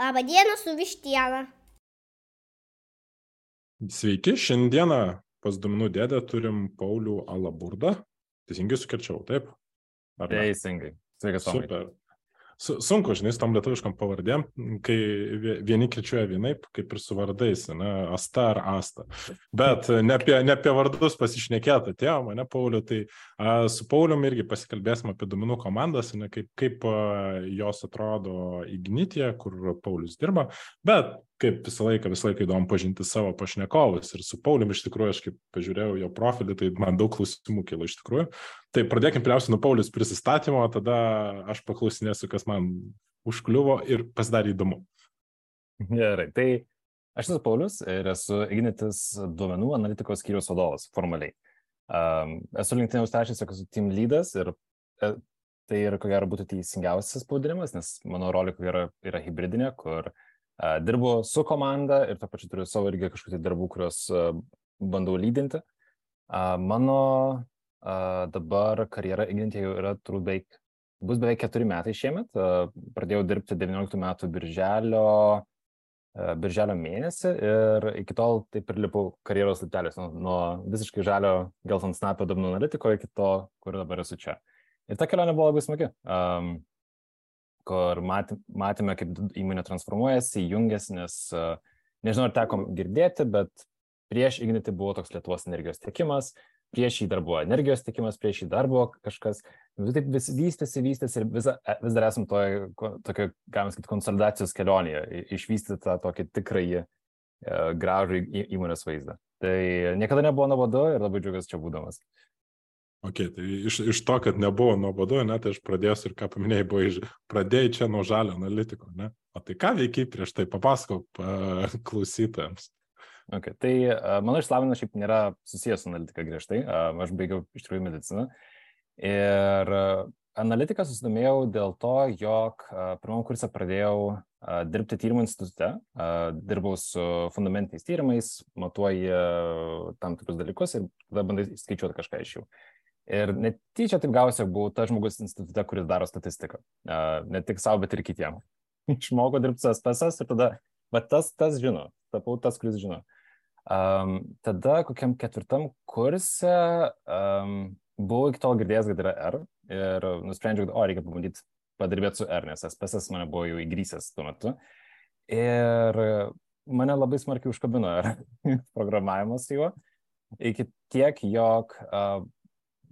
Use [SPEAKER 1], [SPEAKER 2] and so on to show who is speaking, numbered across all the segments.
[SPEAKER 1] Labą dieną su vištiena.
[SPEAKER 2] Sveiki, šiandieną pas Duomenų dėdę turim Paulių Alaburdą. Teisingai sukirčiau, taip?
[SPEAKER 3] Ar ne? Teisingai. Sveikas, Tomai.
[SPEAKER 2] Super. Su, sunku, žinai, su tom lietuviškom pavardėm, kai vieni kirčiuoja vienaip, kaip ir su vardais, ne, Asta ar Asta. Bet ne apie, ne apie vardus pasišnekėti atėjo mane, Pauliu, tai a, su Paulium irgi pasikalbėsim apie duomenų komandas, ne, kaip, kaip a, jos atrodo Ignitė, kur Paulius dirba, bet kaip visą laiką, visą laiką įdomu pažinti savo pašnekovus. Ir su Paulium iš tikrųjų, aš kaip pažiūrėjau jo profilį, tai man daug klausimų kilo iš tikrųjų. Tai pradėkime pirmiausia nuo Paulius prisistatymo, tada aš paklausinėsiu, kas man užkliuvo ir pasidarė įdomu.
[SPEAKER 3] Gerai, tai aš esu Paulius ir esu Ignitis duomenų analitikos skyrius vadovas formaliai. Um, esu LinkedIn užtašęs, esu team leadas ir e, tai yra, ko gero, būtų teisingiausias pavadinimas, nes mano rolė, ko gero, yra hybridinė, kur uh, Dirbu su komanda ir to pačiu turiu savo irgi kažkokių tai darbų, kuriuos bandau lydinti. Mano dabar karjera Ignitė jau yra turbūt beveik, bus beveik keturi metai šiemet. Pradėjau dirbti 19 metų birželio, birželio mėnesį ir iki tol taip ir lipau karjeros laiptelės nuo, nuo visiškai žalio gelton snapio duomenų analitiko iki to, kur dabar esu čia. Ir ta kelionė buvo labai smagi. Um, kur matėme, kaip įmonė transformuojasi, jungiasi, nes nežinau, ar teko girdėti, bet prieš Ignitį buvo toks Lietuvos energijos tiekimas, prieš jį dar buvo energijos tiekimas, prieš jį dar buvo kažkas, vis taip vis vystėsi, vystėsi ir vis, e, vis dar esam toje, tokio, galima sakyti, konsolidacijos kelionėje, išvystyti tą tokį tikrąjį e, gražų įmonės vaizdą. Tai niekada nebuvo nuobodu ir labai džiaugiuosi čia būdamas.
[SPEAKER 2] Ok, tai iš, iš to, kad nebuvo nuobodu, ne, tai aš pradėsiu ir ką paminėjai, buvo iš, pradėjai čia nuo žalio analitiko, ne? O tai ką veikiai prieš tai, papasakok uh, klausytojams.
[SPEAKER 3] Okay, tai mano išsilavinimas šiaip nėra susijęs su analitika griežtai, aš baigiau iš tikrųjų mediciną. Ir analitiką susidomėjau dėl to, jog pirmam kursą pradėjau dirbti tyrimų institute, dirbau su fundamentiniais tyrimais, matuoji tam tikrus dalykus ir tada bandai skaičiuoti kažką iš jų. Ir netyčia taip jog buvau tas žmogus institute, kuris daro statistiką. Ne tik savo, bet ir kitiems. Išmokau dirbti su SPSS ir tada, bet tas, tas žino, tapau tas, kuris žino. Um, tada kokiam ketvirtam kurse um, buvau iki tol girdėjęs, kad yra R ir nusprendžiau, kad, o, reikia pabandyti padirbėti su R, nes SPSS mane buvo jau įgrysęs tuo metu. Ir mane labai smarkiai užkabino R programavimas juo. Iki tiek, jog uh,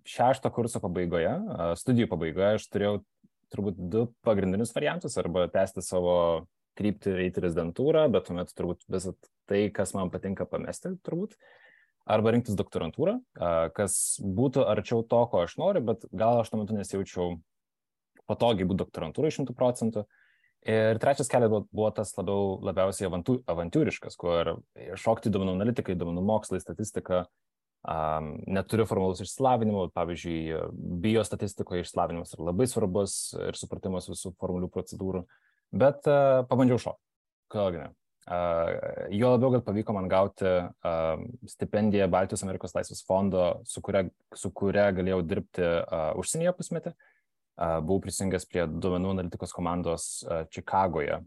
[SPEAKER 3] šešto kurso pabaigoje, studijų pabaigoje, aš turėjau turbūt du pagrindinius variantus - arba tęsti savo kryptį ir eiti rezidentūrą, bet tuomet turbūt visą tai, kas man patinka pamesti, turbūt. Arba rinktis doktorantūrą, kas būtų arčiau to, ko aš noriu, bet gal aš tuo metu nesijaučiau patogiai būti doktorantūrai šimtų procentų. Ir trečias kelias buvo, buvo tas labiau, labiausiai avantūriškas, kur šokti duomenų analitikai, duomenų mokslai, statistika, um, neturiu formalus išsilavinimo, pavyzdžiui, biostatistikoje išsilavinimas yra labai svarbus ir supratimas visų formalių procedūrų, bet uh, pabandžiau šokti. Kodėlgi ne? Uh, jo labiau, kad pavyko man gauti uh, stipendiją Baltijos Amerikos laisvės fondo, su kuria, su kuria galėjau dirbti uh, užsienyje pusmetį. Uh, buvau prisijungęs prie duomenų analitikos komandos uh, Čikagoje,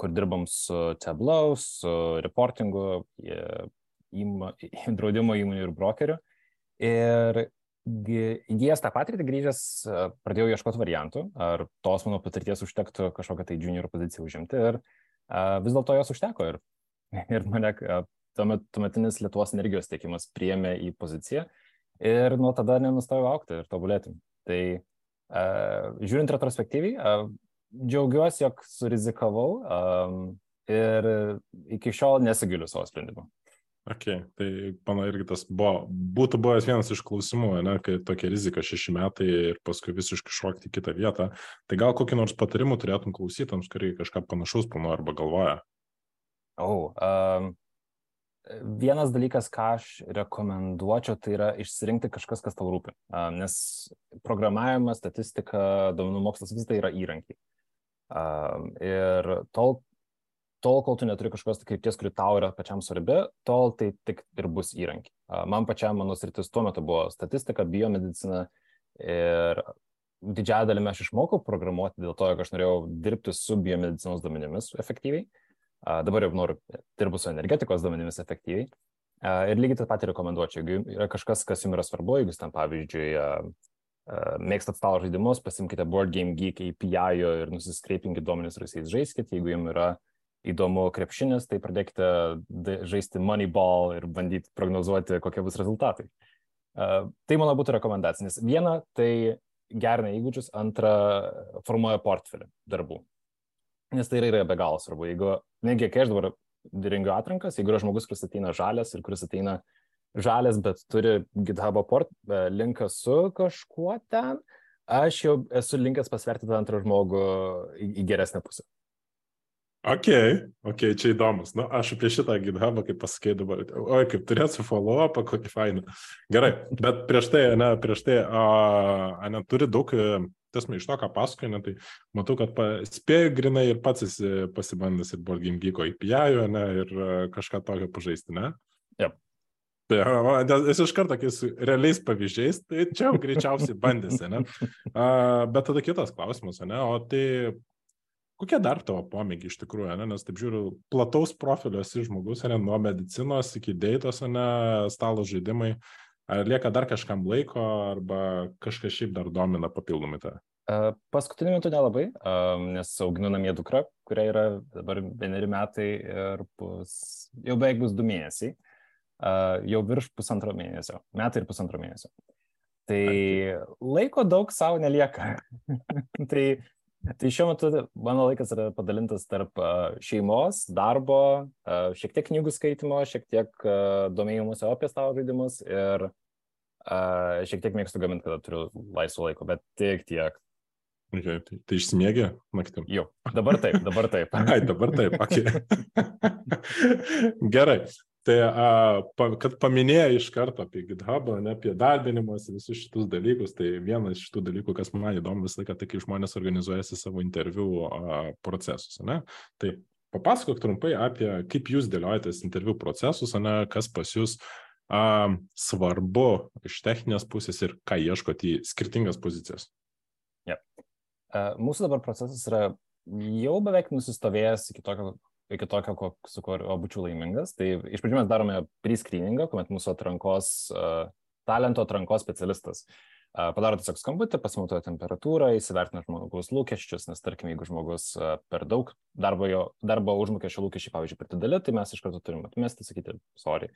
[SPEAKER 3] kur dirbam su Tableau, su reportingu, įmo, draudimo įmonių ir brokerių. Ir įgyjęs tą patirtį, grįžęs, pradėjau ieškoti variantų, ar tos mano patirties užtektų kažkokią tai junior poziciją užimti. Ir vis dėlto jos užteko. Ir, ir mane tuometinis Lietuvos energijos tiekimas priėmė į poziciją. Ir nuo tada nenustojau aukti ir tobulėti. Tai žiūrint retrospektyviai, džiaugiuosi, jog surizikavau ir iki šiol nesigiliu savo sprendimu.
[SPEAKER 2] Ok, tai mano irgi tas buvo, būtų buvęs vienas iš klausimų, ne, kai tokia rizika šeši metai ir paskui visiškai šokti į kitą vietą. Tai gal kokį nors patarimų turėtum klausytams, kurie kažką panašaus planuoja arba galvoja?
[SPEAKER 3] Oh, um, vienas dalykas, ką aš rekomenduočiau, tai yra išsirinkti kažkas, kas tau rūpi. Um, nes programavimas, statistika, duomenų mokslas vis tai yra įrankiai. Um, ir tol, tol, kol tu neturi kažkokios krypties, kuri tau yra pačiam svarbi, tol tai tik ir bus įrankiai. Man pačiam mano sritis tuo metu buvo statistika, biomedicina ir didžiąją dalimi aš išmokau programuoti dėl to, jog aš norėjau dirbti su biomedicinos duomenimis efektyviai. Dabar jau noriu dirbti su energetikos duomenimis efektyviai. Ir lygiai taip pat rekomenduočiau, jeigu yra kažkas, kas jums yra svarbu, jeigu jūs tam pavyzdžiui mėgstat stalo žaidimus, pasimkite Board Game Geek API ir nusiskreipinkite duomenis ir jais žaiskite, jeigu jums yra įdomu krepšinis, tai pradėkite žaisti Moneyball ir bandyti prognozuoti, kokie bus rezultatai. Tai mano būtų rekomendacinis. Viena, tai gerina įgūdžius, antra, formuoja portfelį darbų. Nes tai yra be galo svarbu. Jeigu, negi, kai aš dabar rengiu atrankas, jeigu yra žmogus, kuris ateina žalias ir kuris ateina žalias, bet turi GitHub port, e, linką su kažkuo ten, aš jau esu linkęs pasverti tą antrą žmogų į geresnę pusę.
[SPEAKER 2] Ok, ok, čia įdomus. Nu, aš apie šitą GitHubą, kaip pasakai dabar, oi, kaip turėsiu follow-upą, kokį fainą. Gerai, bet prieš tai, ne, prieš tai, a, a neturi daug, e, tas iš to, ką pasakoju, ne, tai matau, kad spėjau grinai ir pats esi pasibandęs ir Geeko API, ne, ir e, kažką tokio pažaisti, ne?
[SPEAKER 3] Yep.
[SPEAKER 2] Tai, esi iš karto tokiais realiais pavyzdžiais, tai čia jau greičiausiai bandėsi, ne? A, bet tada kitas klausimas, ne? O tai Kokie dar tavo pomėgiai iš tikrųjų, ne? nes taip žiūriu, plataus profilio esi žmogus, ne? nuo medicinos iki dėtos, ne stalo žaidimai. Ar lieka dar kažkam laiko, arba kažkas šiaip dar domina papildomai tą?
[SPEAKER 3] Paskutiniu metu nelabai, nes auginu namie dukrą, kuria yra dabar vieneri metai ir bus, jau beveik bus du mėnesiai, jau virš pusantro mėnesio, metai ir pusantro mėnesio. Tai laiko daug savo nelieka. tai Tai šiuo metu mano laikas yra padalintas tarp šeimos, darbo, šiek tiek knygų skaitimo, šiek tiek domėjimuose apie stalo žaidimus ir šiek tiek mėgstu gaminti, kada turiu laisvo laiko, bet tik tiek.
[SPEAKER 2] Okay, tai, tai išsimiegė naktim?
[SPEAKER 3] Jau, dabar taip, dabar taip.
[SPEAKER 2] Ai, dabar taip, okay. Gerai, Tai, a, kad paminėjai iš karto apie GitHub, ne apie darbinimus, visus šitus dalykus, tai vienas iš šitų dalykų, kas man įdomu visą laiką, tai kai žmonės organizuojasi savo interviu a, procesus. Ne? Tai papasakok trumpai apie, kaip jūs dėliojatės interviu procesus, ne, kas pas jūs a, svarbu iš techninės pusės ir ką ieškote į skirtingas pozicijas.
[SPEAKER 3] Ja. A, mūsų dabar procesas yra jau beveik nusistovėjęs iki tokio iki tokio, ko, su kuo būčiau laimingas. Tai iš pradžių mes darome pre-screeningą, kuomet mūsų atrankos, uh, talento atrankos specialistas uh, padaro tiesiog skambutį, pasimatuoja temperatūrą, įsivertina žmogaus lūkesčius, nes tarkim, jeigu žmogus uh, per daug darbo, jo, darbo užmokesčio lūkesčiai, pavyzdžiui, dideli, tai mes iš karto turime atmesti, sakyti, sorry.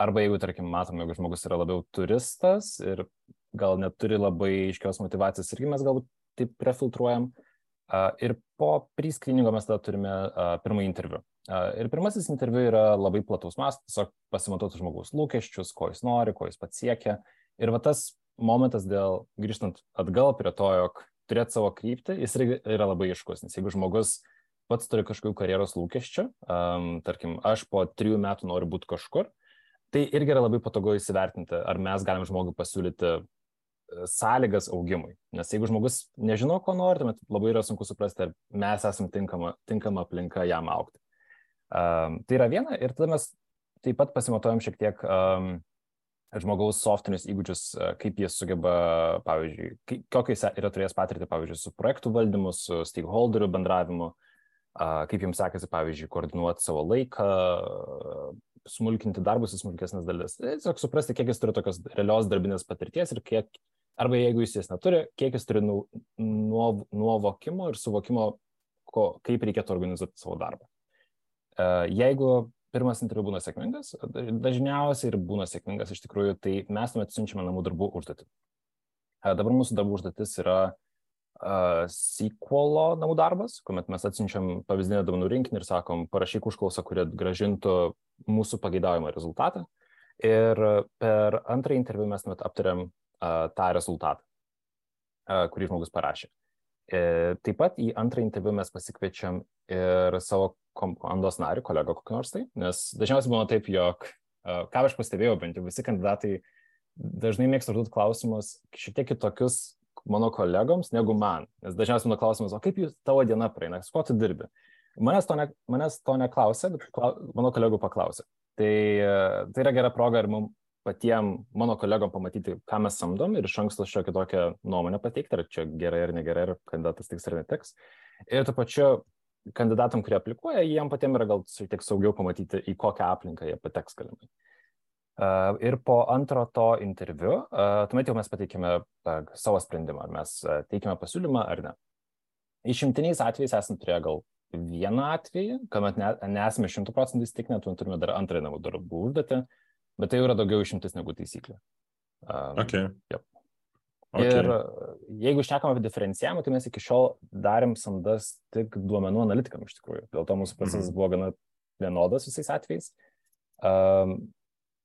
[SPEAKER 3] Arba jeigu, tarkim, matome, jeigu žmogus yra labiau turistas ir gal neturi labai aiškios motivacijos, irgi mes galbūt taip prefiltruojam. Uh, Ir po priskriningo mes tada turime pirmąjį interviu. Ir pirmasis interviu yra labai plataus mastas, tiesiog pasimatuoti žmogaus lūkesčius, ko jis nori, ko jis pats siekia. Ir va tas momentas dėl, grįžtant atgal prie to, jog turėti savo kryptį, jis yra labai iškus, nes jeigu žmogus pats turi kažkokių karjeros lūkesčių, um, tarkim, aš po trijų metų noriu būti kažkur, tai irgi yra labai patogu įsivertinti, ar mes galim žmogui pasiūlyti sąlygas augimui. Nes jeigu žmogus nežino, ko nori, tuomet labai yra sunku suprasti, ar mes esame tinkama, tinkama aplinka jam aukti. Um, tai yra viena ir tada mes taip pat pasimatuojam šiek tiek um, žmogaus softinius įgūdžius, kaip jis sugeba, pavyzdžiui, kokiais yra turėjęs patirtį, pavyzdžiui, su projektų valdymu, su stakeholderių bendravimu, kaip jums sekasi, pavyzdžiui, koordinuoti savo laiką, smulkinti darbus į smulkesnės dalis. Tiesiog suprasti, kiek jis turi tokios realios darbinės patirties ir kiek Arba jeigu jis jas neturi, kiek jis turi nu, nuovokimo ir suvokimo, ko, kaip reikėtų organizuoti savo darbą. E, jeigu pirmas interviu būna sėkmingas, dažniausiai ir būna sėkmingas iš tikrųjų, tai mes tuomet siunčiame namų darbų užduotį. E, dabar mūsų darbų užduotis yra uh, sequelo namų darbas, kuomet mes atsiunčiam pavyzdinę duomenų rinkinį ir sakom, parašyk užklausą, kuri gražintų mūsų pageidaujamą rezultatą. Ir per antrą interviu mes net aptariam tą rezultatą, kurį žmogus parašė. E, taip pat į antrą interviu mes pasikviečiam ir savo komandos narį, kolegą kokį nors tai, nes dažniausiai būna taip, jog, ką aš pastebėjau, bent jau visi kandidatai dažnai mėgsta užduoti klausimus šiek tiek kitokius mano kolegoms negu man. Nes dažniausiai mano klausimas, o kaip jūs tavo diena praeina, su kuo tu dirbi? Manęs to, ne, manęs to neklausė, bet klau, mano kolegų paklausė. Tai, tai yra gera proga ir mums patiem mano kolegom pamatyti, ką mes samdom ir iš anksto šiokią tokią nuomonę pateikti, ar čia gerai ar negerai, ar kandidatas tiks ar netiks. Ir tuo pačiu kandidatam, kurie aplikuoja, jiem patiems yra gal šiek tiek saugiau pamatyti, į kokią aplinką jie pateks galimai. Uh, ir po antro to interviu, uh, tuomet jau mes pateikėme uh, savo sprendimą, ar mes teikime pasiūlymą ar ne. Išimtiniais atvejais esame turėję gal vieną atvejį, kuomet ne, nesame šimtų procentų įstikinę, tuomet turime dar antrąjį namų darbų užduotį, bet tai yra daugiau išimtis negu taisyklė.
[SPEAKER 2] Um, okay.
[SPEAKER 3] Yep. Okay. Ir jeigu šnekam apie diferencijavimą, tai mes iki šiol darėm samdas tik duomenų analitikam iš tikrųjų. Dėl to mūsų procesas mm. buvo gana vienodas visais atvejais. Um,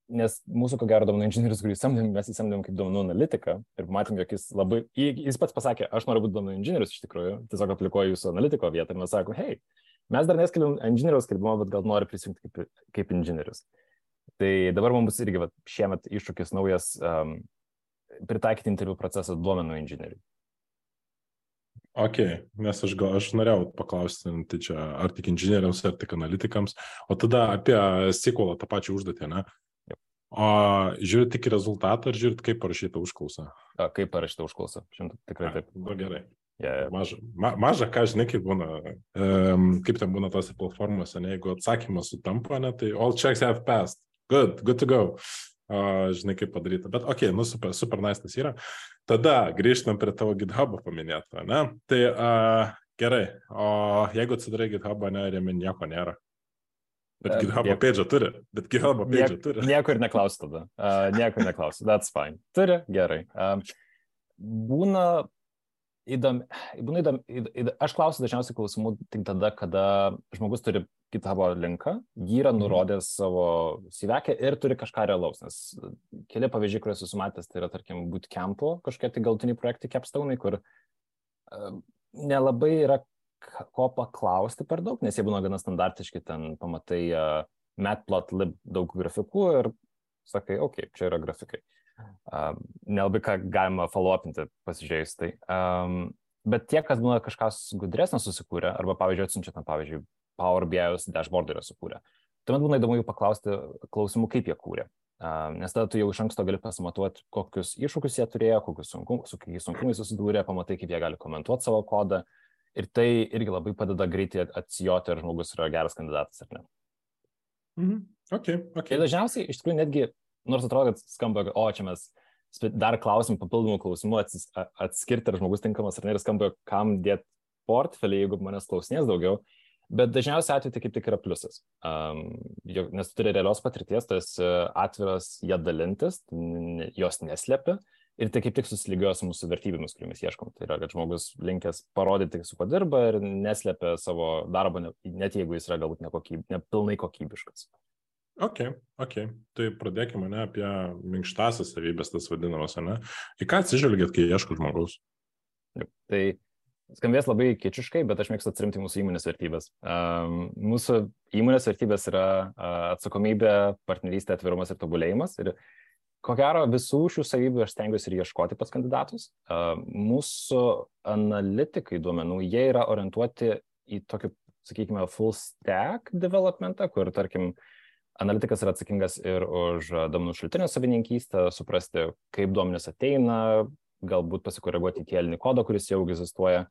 [SPEAKER 3] nes mūsų, ko gero, duomenų inžinierius, kurį samdėm, mes įsamdėm kaip duomenų analitiką ir matėm, jog jis labai, jis pats pasakė, aš noriu būti duomenų inžinierius iš tikrųjų, tiesiog aplikuoju jūsų analitiko vietą ir mes sakom, hei, mes dar neskelbėm inžinieriaus skelbimo, bet gal nori prisijungti kaip, kaip inžinierius. Tai dabar mums irgi va, šiemet iššūkis naujas um, pritaikyti interviu procesą duomenų inžinieriui.
[SPEAKER 2] Ok, nes aš gal aš norėjau paklausti, tai čia ar tik inžinieriams, ar tik analitikams, o tada apie SQL tą pačią užduotį, ne? O žiūrit tik rezultatą, ar žiūrit, kaip parašyta užklausa?
[SPEAKER 3] A, kaip parašyta užklausa, šimtų tikrai taip.
[SPEAKER 2] Na gerai.
[SPEAKER 3] Yeah, yeah.
[SPEAKER 2] Maža, ma, maža, ką žinai, kaip būna, um, kaip ten būna tose platformose, ne, jeigu atsakymas sutampa, ne, tai all checks have passed. Good, good to go uh, žinai, kaip padaryta. Bet, okei, okay, nu, super, super nice tas yra. Tada grįžtam prie tavo GitHub'o paminėto, ne? Tai uh, gerai, o jeigu atsidarai GitHub'ą, ne, jame nieko nėra. Bet uh, GitHub'o niek... page turi, bet GitHub'o page niek, turi.
[SPEAKER 3] Nieko ir neklausi tada. Uh, nieko ir neklausi, that's fine. Turi, gerai. Um, būna įdomi, būna įdomi, įdomi, aš klausiu dažniausiai klausimų tik tada, kada žmogus turi GitHub linką, jį yra mhm. nurodęs savo sivekę ir turi kažką realaus, nes keli pavyzdžiai, kuriuos esu matęs, tai yra, tarkim, bootcampo kažkokie tai galtiniai projektai capstone, kur nelabai yra ko paklausti per daug, nes jie būna gana standartiški, ten pamatai uh, matplotlib daug grafikų ir sakai, okei, okay, čia yra grafikai. Uh, nelabai ką galima followupinti pasižiūrėjus tai. Um, bet tie, kas būna kažkas gudresnio susikūrę, arba, pavyzdžiui, atsiunčia tam, pavyzdžiui, Power BI's dashboard yra sukūrę. Tuomet būna įdomu jų paklausti klausimų, kaip jie kūrė. Nes tada tu jau iš anksto gali pasimatuoti, kokius iššūkius jie turėjo, kokius sunkum, su kokiais sunkumais susidūrė, pamatai, kaip jie gali komentuoti savo kodą. Ir tai irgi labai padeda greitai atsijoti, ar žmogus yra geras kandidatas ar ne.
[SPEAKER 2] Mhm. Okay, okay.
[SPEAKER 3] Ir dažniausiai, iš tikrųjų, netgi nors atrodo, kad skamba, o čia mes dar klausim papildomų klausimų atsis, atskirti, ar žmogus tinkamas ar ne, ir skamba, kam dėti portfelį, jeigu manęs klausinės daugiau. Bet dažniausiai atveju tai kaip tik yra pliusas. Um, nes tu turi realios patirties, esi atviras ją dalintis, jos neslėpi ir tai kaip tik susilygioja su mūsų vertybėmis, kuriomis ieškom. Tai yra, kad žmogus linkęs parodyti, su kuo dirba ir neslėpia savo darbo, net jeigu jis yra galbūt nepilnai ne kokybiškas.
[SPEAKER 2] Ok, ok. Tai pradėkime ne, apie minkštasias savybės, tas vadinamas, ne? Į ką atsižvelgėt, kai ieško žmogaus?
[SPEAKER 3] Taip, tai skambės labai kečiškai, bet aš mėgstu atsirimti mūsų įmonės vertybės. Um, mūsų įmonės vertybės yra uh, atsakomybė, partnerystė, atvirumas ir tobulėjimas. Ir ko gero visų šių savybių aš stengiuosi ir ieškoti pas kandidatus. Uh, mūsų analitikai duomenų, jie yra orientuoti į tokį, sakykime, full stack developmentą, kur, tarkim, analitikas yra atsakingas ir už duomenų šaltinio savininkystę, suprasti, kaip duomenys ateina, galbūt pasikoreguoti kėlinį kodą, kuris jau egzistuoja,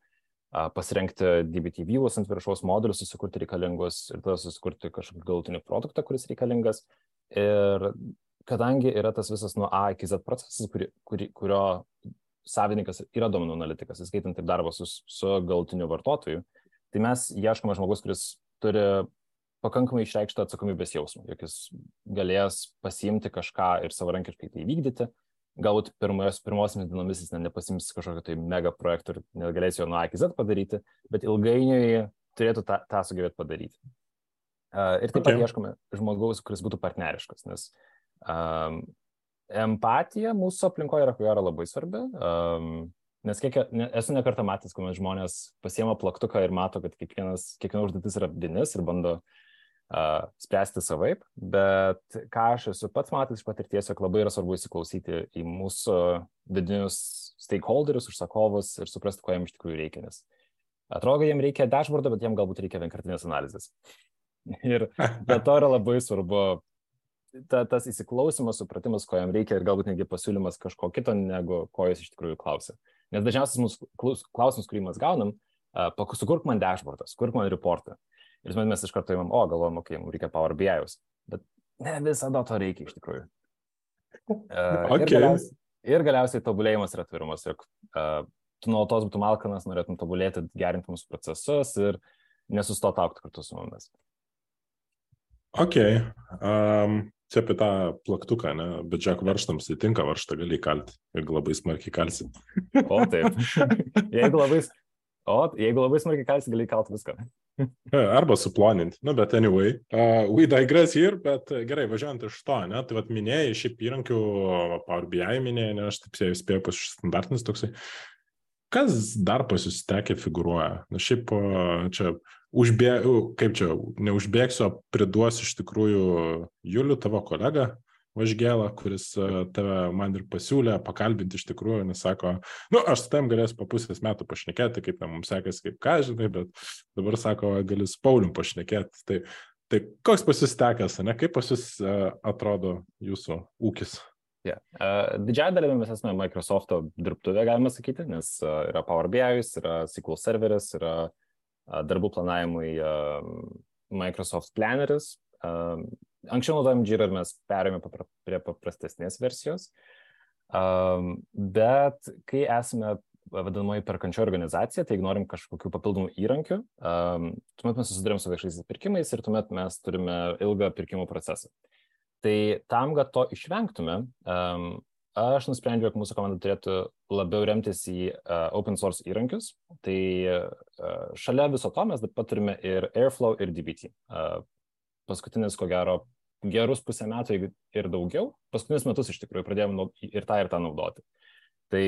[SPEAKER 3] pasirengti DBT views ant viršaus modulius, susikurti reikalingus ir tada susikurti kažkokį galutinį produktą, kuris reikalingas. Ir kadangi yra tas visas nuo A iki Z procesas, kuri, kuri, kurio savininkas yra duomenų analitikas, įskaitant ir darbą su, su galutiniu vartotoju, tai mes ieškome žmogus, kuris turi pakankamai išreikštą atsakomybės jausmą, jog jis galės pasiimti kažką ir savarankiškai tai vykdyti. Galbūt pirmos, pirmosiamis dienomis jis ne, nepasims kažkokio tai mega projekto ir negalės jo nuo A iki Z padaryti, bet ilgainiui turėtų tą, tą sugebėti padaryti. Uh, ir taip okay. pat ieškome žmogaus, kuris būtų partneriškas, nes um, empatija mūsų aplinkoje yra, ko gero, labai svarbi. Um, Nes kiek, ne, esu nekartą matęs, kuomet žmonės pasiema plaktuką ir mato, kad kiekvienas, kiekviena užduotis yra vidinis ir bando uh, spręsti savaip, bet ką aš esu pats matęs iš patirties, jog labai yra svarbu įsiklausyti į mūsų vidinius stakeholderius, užsakovus ir suprasti, ko jiems iš tikrųjų reikia, nes atrodo, jiems reikia dashboardo, bet jiems galbūt reikia vienkartinės analizės. Ir be to yra labai svarbu ta, tas įsiklausimas, supratimas, ko jam reikia ir galbūt netgi pasiūlymas kažko kito, negu ko jis iš tikrųjų klausia. Nes dažniausias mūsų klausimas, kurį mes gaunam, uh, sukurk man dashboardą, sukurk man reportą. Ir mes iš karto įmam, o galvojam, okei, okay, mums reikia Power BI'us. Bet ne visada to reikia iš tikrųjų. Uh,
[SPEAKER 2] okay.
[SPEAKER 3] ir, galiausiai, ir galiausiai tobulėjimas yra atvirumas, jog uh, tu nuolatos būtum alkanas, norėtum tobulėti, gerinti mūsų procesus ir nesustoti aukti kartu su mumis.
[SPEAKER 2] Ok. Um, čia apie tą plaktuką, ne? bet žiūrėk, varštams įtinka varštą, gali įkalti, jeigu labai smarkiai kalsi.
[SPEAKER 3] O taip. jeigu labai, o, jeigu labai smarkiai kalsi, gali įkalti viską.
[SPEAKER 2] Arba suploninti. Nu, bet anyway, uh, we digress here, bet gerai, važiuojant iš to, ne, tai vad minėjai, šiaip įrankių Power BI minėjai, ne, aš taip spėjau pas standartinis toksai. Kas dar pas jūs tekė figuruoja? Na, šiaip čia užbė, kaip čia, neužbėgsiu, priduosiu iš tikrųjų Juliu, tavo kolegą Važgėlą, kuris e, tave man ir pasiūlė pakalbinti iš tikrųjų, nes sako, nu, aš su tam galėsiu po pusės metų pašnekėti, kaip ten mums sekasi, kaip ką žinai, bet dabar sako, gali su Paulium pašnekėti. Tai, tai koks pas jūs tekas, ne, kaip pas jūs uh, atrodo jūsų ūkis?
[SPEAKER 3] Yeah. Uh, Didžiąją dalimi mes esame Microsoft dirbtuvė, galima sakyti, nes uh, yra Power BI, yra SQL serveris, yra uh, darbų planavimui Microsoft Planneris. Anksčiau naudojom Jira ir mes perėjome prie paprastesnės versijos. Bet kai esame vadinamoji perkančio organizacija, tai norim kažkokių papildomų įrankių, tuomet mes susidurėm su viešaisiais pirkimais ir tuomet mes turime ilgą pirkimų procesą. Tai tam, kad to išvengtume, aš nusprendžiau, kad mūsų komanda turėtų labiau remtis į uh, open source įrankius. Tai uh, šalia viso to mes taip pat turime ir Airflow ir DBT. Uh, paskutinis, ko gero, gerus pusę metų ir daugiau. Paskutinius metus iš tikrųjų pradėjome ir tą ir tą naudoti. Tai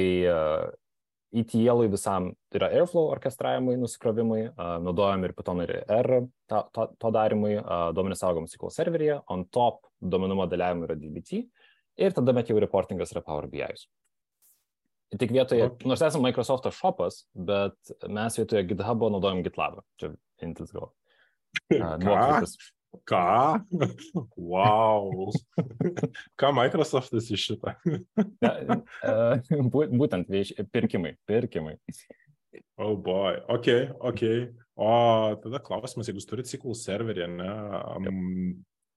[SPEAKER 3] ETL visam tai yra Airflow orkestravimui, nusikrovimui, uh, naudojam ir Python ir R to, to, to darimui, uh, duomenys saugom SQL serveryje, on top duomenų modeliavimui yra DBT. Ir tada met jau reportingas yra Power BI. Tik vietoje, okay. nors esame Microsoft shopas, bet mes vietoje GitHub naudojam GitLab. Čia intis gal.
[SPEAKER 2] Nuokrypis. Ką? Wow. Ką Microsoftas iš šitą?
[SPEAKER 3] Būtent vieš, pirkimai, pirkimai.
[SPEAKER 2] Oh boy, ok, ok. O tada klausimas, jeigu jūs turite SQL serverį, ne, um,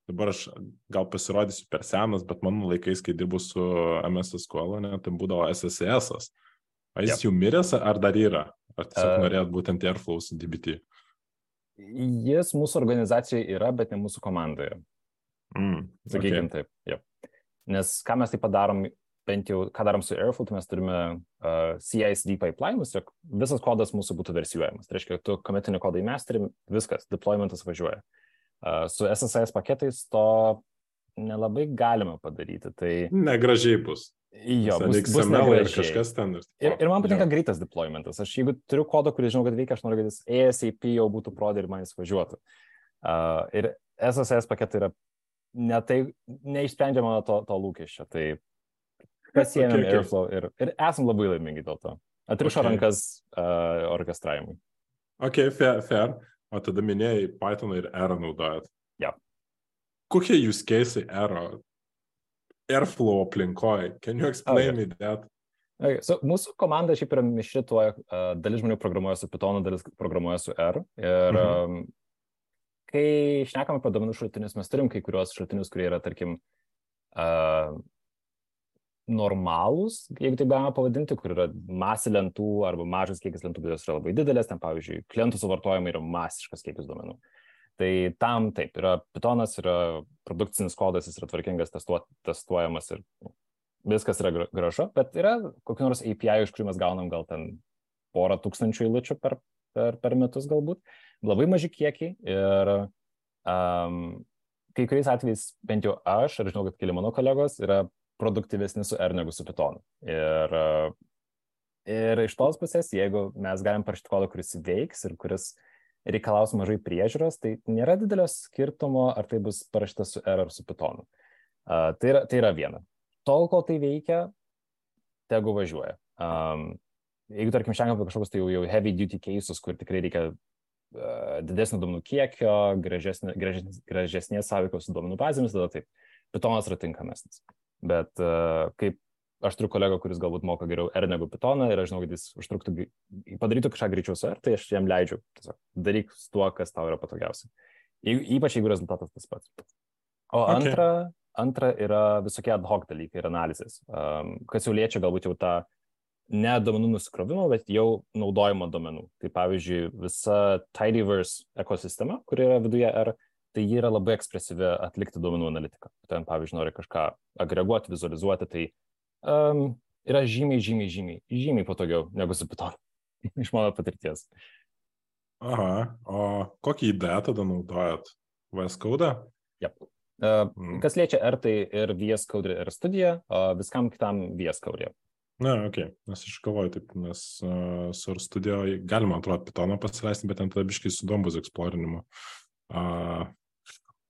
[SPEAKER 2] dabar aš gal pasirodysiu per senas, bet mano laikais, kai dirbu su MS SQL, ne, tai būdavo SSS. -as. Ar jis yep. jau miręs, ar dar yra? Ar tiesiog uh, norėjot būtent Airflow su DBT?
[SPEAKER 3] Jis mūsų organizacijoje yra, bet ne mūsų komandoje.
[SPEAKER 2] Mm,
[SPEAKER 3] Sakykime okay. taip. Yep. Nes ką mes taip padarom, bent jau ką darom su Airflow, tai mes turime uh, CICD pipeline'us, jog visas kodas mūsų būtų versijuojamas. Tai reiškia, tu kometinį kodą įmestri, viskas, deploymentas važiuoja. Uh, Su SSS paketais to nelabai galima padaryti. Tai...
[SPEAKER 2] Negražiai bus.
[SPEAKER 3] Jo, bus, bus
[SPEAKER 2] ir kažkas ten.
[SPEAKER 3] Ir, ir man patinka jo. greitas deploymentas. Aš jeigu turiu kodą, kurį žinau, kad veikia, aš noriu, kad jis ASAP jau būtų prodė ir man jis važiuotų. Uh, ir SSS paketai yra ne tai, neišsprendžia mano to, to lūkesčio. Tai pasiėmėm okay, okay. Airflow ir, ir esam labai laimingi dėl to. Atrišo okay. rankas uh, orkestravimui.
[SPEAKER 2] Ok, fair. fair. O tada minėjai Python ir R naudojat.
[SPEAKER 3] Ja.
[SPEAKER 2] Kokie jūs keisai R? Airflow aplinkoje. Can you explain okay. me that?
[SPEAKER 3] Okay. So, mūsų komanda šiaip yra mišri tuo, uh, dalis žmonių programuoja su Pythonu, dalis programuoja su R. Ir mhm. um, kai šnekam apie domenų šaltinius, mes turim kai kuriuos šaltinius, kurie yra, tarkim, uh, normalūs, jeigu taip galima pavadinti, kur yra masė lentų arba mažas kiekis lentų, bet jos yra labai didelės, ten pavyzdžiui, klientų suvartojimai yra masiškas kiekis duomenų. Tai tam taip, yra Pythonas, yra produkcinis kodas, jis yra tvarkingas, testuo, testuojamas ir viskas yra gražu, bet yra kokių nors API, iš kurių mes gaunam gal ten porą tūkstančių eilučių per, per, per metus galbūt, labai maži kiekiai ir um, kai kuriais atvejais bent jau aš, ir žinau, kad keli mano kolegos, yra produktyvesni su R negu su Pythonu. Ir, ir iš tos pusės, jeigu mes galim parašyti kodą, kuris veiks ir kuris reikalaus mažai priežiūros, tai nėra didelio skirtumo, ar tai bus parašyta su R ar su Pythonu. Uh, tai, yra, tai yra viena. Tol, kol tai veikia, tegu važiuoja. Um, jeigu, tarkim, šiandien apie kažkokius tai jau, jau heavy duty cases, kur tikrai reikia uh, didesnio duomenų kiekio, gražesnė, gražesnės, gražesnės sąveikos su duomenų bazėmis, tada taip Pythonas yra tinkamesnis. Bet uh, kaip aš turiu kolegą, kuris galbūt moka geriau R negu Pythoną ir aš žinau, kad jis užtruktų, padarytų kažką greičiau su R, tai aš jam leidžiu. Tiesiog daryk su tuo, kas tau yra patogiausia. Ypač jeigu rezultatas tas pats. O okay. antra, antra yra visokie ad hoc dalykai ir analizės, um, kas jau liečia galbūt jau tą ne duomenų nusikrovimo, bet jau naudojimo duomenų. Tai pavyzdžiui, visa Tidyverse ekosistema, kuri yra viduje R, tai ji yra labai ekspresyvi atlikti duomenų analitiką. Ten, pavyzdžiui, nori kažką agreguoti, vizualizuoti, tai um, yra žymiai, žymiai, žymiai, žymiai patogiau negu su Python. Iš mano patirties.
[SPEAKER 2] Aha, o kokį idėją tada naudojat? VS Code?
[SPEAKER 3] Yep. Uh, mm. Kas liečia R, tai ir VS Code ir studija, o viskam kitam VS Code.
[SPEAKER 2] Na, ok, nes aš galvoju, taip, nes uh, su studijoje galima, atrodo, Pythoną pasileisti, bet ten tada biškai su dombus eksplorinimu. Uh,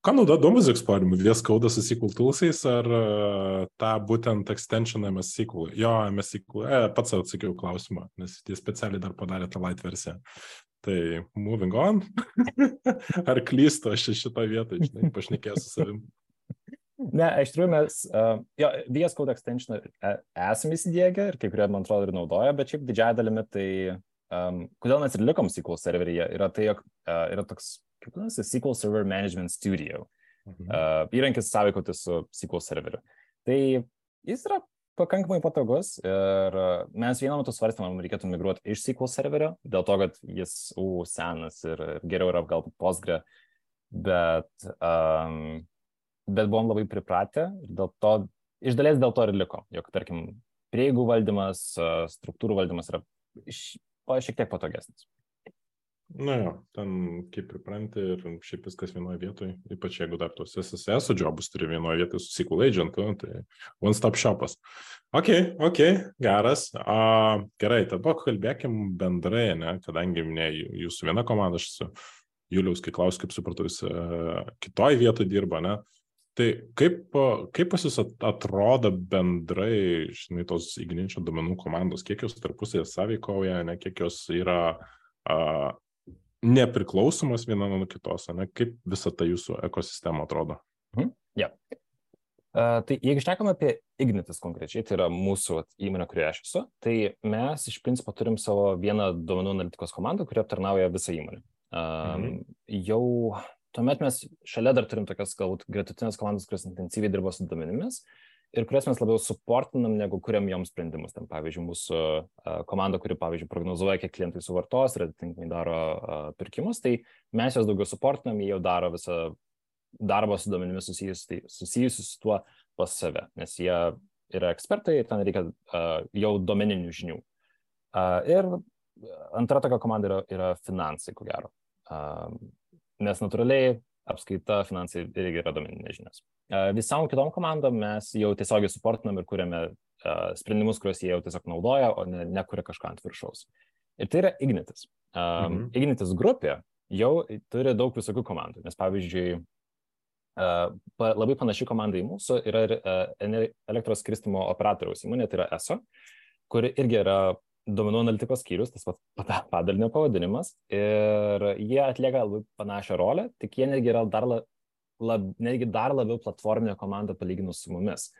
[SPEAKER 2] Ką naudo domus eksplorimui? Vies kauda su SQL toolsais ar uh, tą būtent extensioną MSQL? Jo, MSQL, e, pats atsakiau klausimą, nes jie specialiai dar padarė tą light versiją. Tai moving on. ar klystu aš šitą vietą, žinai, pašnekėjau su savim.
[SPEAKER 3] Ne, iš tikrųjų mes, uh, jo, VS Code extension esame įsidėgę ir kai kurie, man atrodo, ir naudoja, bet šiaip didžiąją dalimi tai, um, kodėl mes ir likom SQL serveryje, yra tai, jog uh, yra toks kaip vadinasi, SQL Server Management Studio. Mhm. Uh, įrankis sąveikoti su SQL serveriu. Tai jis yra pakankamai patogus ir mes vieną metu svarstėm, ar reikėtų migruoti iš SQL serverio, dėl to, kad jis u, senas ir, geriau yra galbūt Postgre, bet, um, bet buvom labai pripratę ir dėl to, iš dalies dėl to ir liko, jog, tarkim, prieigų valdymas, struktūrų valdymas yra šiek tiek patogesnis.
[SPEAKER 2] Na jo, ten kaip pripranti ir šiaip viskas vienoje vietoje, ypač jeigu dar tos SSS jobus turi vienoje vietoje su SQL agentu, tai one stop shopas. Ok, ok, geras. A, gerai, tada kalbėkim bendrai, ne, kadangi ne jūsų viena komanda, aš su Juliaus, kai klausiu, kaip supratau, jis kitoje vietoje dirba, ne. Tai kaip, kaip pas jūs atrodo bendrai, žinai, tos igninčio domenų komandos, kiek jos tarpusėje sąveikauja, ne, kiek jos yra uh, nepriklausomos viena nuo kitos, ne? kaip visa ta jūsų ekosistema atrodo.
[SPEAKER 3] Mhm. Ja. Uh, tai jeigu šnekam apie Ignitis konkrečiai, tai yra mūsų įmonė, kurioje aš esu, tai mes iš principo turim savo vieną duomenų analitikos komandą, kuri aptarnauja visą įmonę. Uh, mhm. Jau tuomet mes šalia dar turim tokias galbūt gretutinės komandas, kurios intensyviai dirba su duomenimis. Uh, ir kurias mes labiau suportinam, negu kuriam joms sprendimus. Ten, pavyzdžiui, mūsų komanda, kuri, pavyzdžiui, prognozuoja, kiek klientai suvartos ir atitinkamai daro pirkimus, tai mes juos daugiau suportinam, jie jau daro visą darbą su duomenimis susijusiu, susijusiu su tuo pas save, nes jie yra ekspertai ir ten reikia jau domeninių žinių. Ir antra tokia komanda yra, yra finansai, ko gero. Nes natūraliai apskaita, finansai irgi yra domeninės žinios. Visam kitom komandom mes jau tiesiogiai suportinam ir kuriame sprendimus, kuriuos jie jau tiesiog naudoja, o ne, nekuria kažką ant viršaus. Ir tai yra Ignitis. Mhm. Ignitis grupė jau turi daug visokių komandų, nes pavyzdžiui, labai panaši komanda į mūsų yra ir elektros skirstimo operatoriaus įmonė, tai yra ESO, kuri irgi yra duomenų analitikos skyrius, tas pats padalinio pavadinimas, ir jie atlieka labai panašią rolę, tik jie netgi yra dar, lab, netgi dar labiau platforminė komanda palyginus su mumis.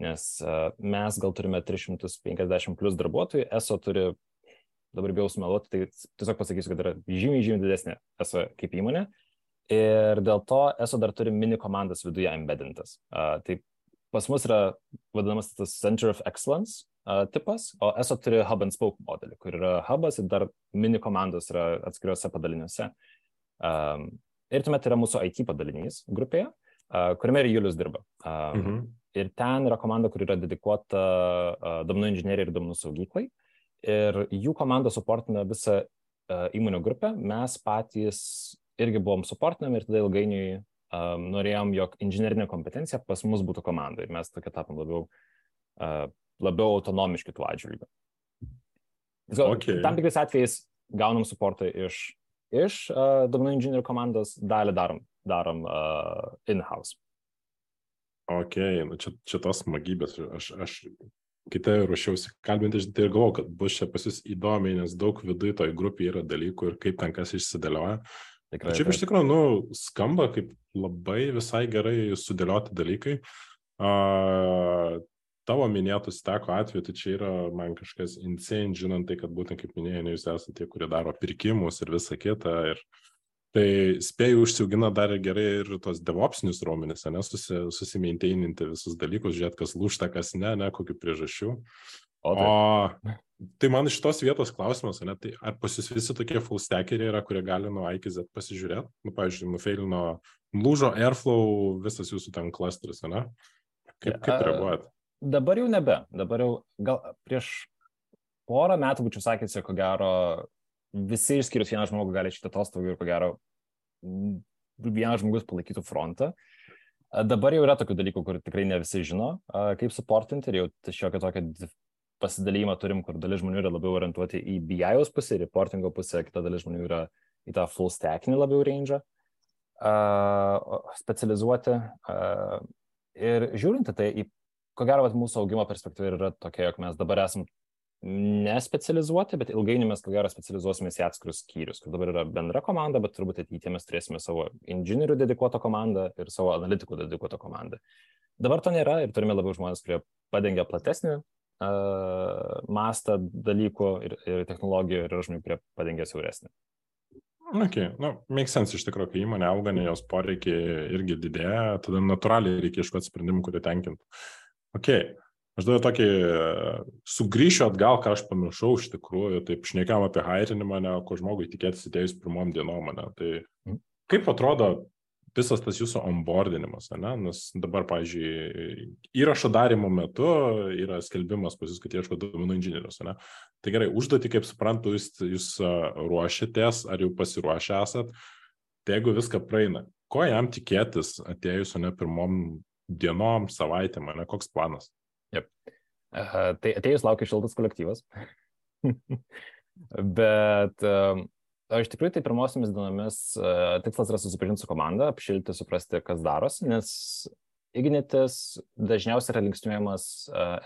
[SPEAKER 3] Nes uh, mes gal turime 350 plus darbuotojų, ESO turi, dabar bijau sumeluoti, tai tiesiog pasakysiu, kad yra žymiai, žymiai didesnė ESO kaip įmonė. Ir dėl to ESO dar turi mini komandas viduje embedintas. Uh, tai pas mus yra vadinamas tas Center of Excellence, tipas, o ESO turi hub and spoke modelį, kur yra hubas ir dar mini komandos yra atskiriuose padaliniuose. Um, ir tuomet yra mūsų IT padalinys grupėje, uh, kuriame ir Julius dirba. Um, mhm. Ir ten yra komanda, kur yra dedikuota uh, duomenų inžinierijai ir duomenų saugyklai. Ir jų komanda suportina visą uh, įmonių grupę. Mes patys irgi buvom suportinami ir tada ilgainiui um, norėjom, jog inžinerinė kompetencija pas mus būtų komanda. Ir mes tokia tapom labiau uh, labiau autonomiški tuo atžvilgiu. Okay. Tam tikrais atvejais gaunam suportą iš, iš uh, duomenų inžinierių komandos, dalį darom, darom uh, in-house.
[SPEAKER 2] Ok, nu čia, čia tos magybės. Aš, aš kitą ruošiausi kalbinti, tai ir galvoju, kad bus čia pas jūs įdomiai, nes daug viduje toj grupėje yra dalykų ir kaip ten kas išsidėlioja.
[SPEAKER 3] Tikrai.
[SPEAKER 2] Šiaip iš tikrųjų, nu, skamba kaip labai visai gerai sudėlioti dalykai. Uh, tavo minėtų steko atveju, tai čia yra man kažkas insane, žinant tai, kad būtent kaip minėjai, ne jūs esate tie, kurie daro pirkimus ir visą kitą. Ir tai spėjau užsiaugina dar gerai ir tos devopsinius raumenis, ne, susi, susimaintaininti visus dalykus, žiūrėti, kas lūšta, kas ne, ne, kokiu priežasčių. O, tai. o Tai man iš tos vietos klausimas, ne, tai ar pas jūs visi tokie full stackeriai yra, kurie gali nuo A iki Z pasižiūrėti? Nu, pavyzdžiui, nufailino, lūžo Airflow visas jūsų ten klasteris, ne? Kaip, kaip reaguojat?
[SPEAKER 3] Dabar jau nebe. Dabar jau gal prieš porą metų būčiau sakęs, ko gero visi išskyrus vieną žmogų gali šitą atostogų ir ko gero vienas žmogus palaikytų frontą. Dabar jau yra tokių dalykų, kur tikrai ne visi žino, kaip suportinti ir jau šiokia tokia pasidalymą turim, kur dalis žmonių yra labiau orientuoti į BIOS pusę, reportingo pusę, kita dalis žmonių yra į tą full stackinį labiau range, uh, specializuoti. Uh, ir žiūrint tai, į, ko gero, vat, mūsų augimo perspektyva yra tokia, jog mes dabar esam nespecializuoti, bet ilgainiui mes ko gero specializuosimės į atskirus skyrius, kur dabar yra bendra komanda, bet turbūt ateityje mes turėsime savo inžinierių dedikuotą komandą ir savo analitikų dedikuotą komandą. Dabar to nėra ir turime labiau žmonės, kurie padengia platesnį mastą dalykų ir, ir technologijų ir yra žmonių, kurie padengia siauresnį.
[SPEAKER 2] Ok, nu, make sense iš tikrųjų, kai įmonė auga, jos poreikiai irgi didėja, tada natūraliai reikia ieškoti sprendimų, kurie tenkintų. Ok, aš dar tokį sugrįšiu atgal, ką aš pamiršau iš tikrųjų, taip šnekėjom apie hairinimą, ne, ko žmogui tikėtis atėjus pirmom dienom, ne. Tai mhm. kaip atrodo visas tas jūsų onboardinimas, ne? nes dabar, pavyzdžiui, įrašo darimo metu yra skelbimas pas jūs, kad ieško duomenų inžinierius. Ne? Tai gerai, užduoti, kaip suprantu, jūs, jūs ruošiatės, ar jau pasiruošę esat, tai jeigu viską praeina, ko jam tikėtis atėjus, ne pirmom dienom, savaitėm, ne koks planas?
[SPEAKER 3] Yep. Uh, tai atėjus laukia šiltas kolektyvas. Bet uh, iš tikrųjų, tai pirmosiomis dienomis uh, tikslas yra susipažinti su komanda, apšilti, suprasti, kas darosi, nes ignitis dažniausiai yra linksniuojamas uh,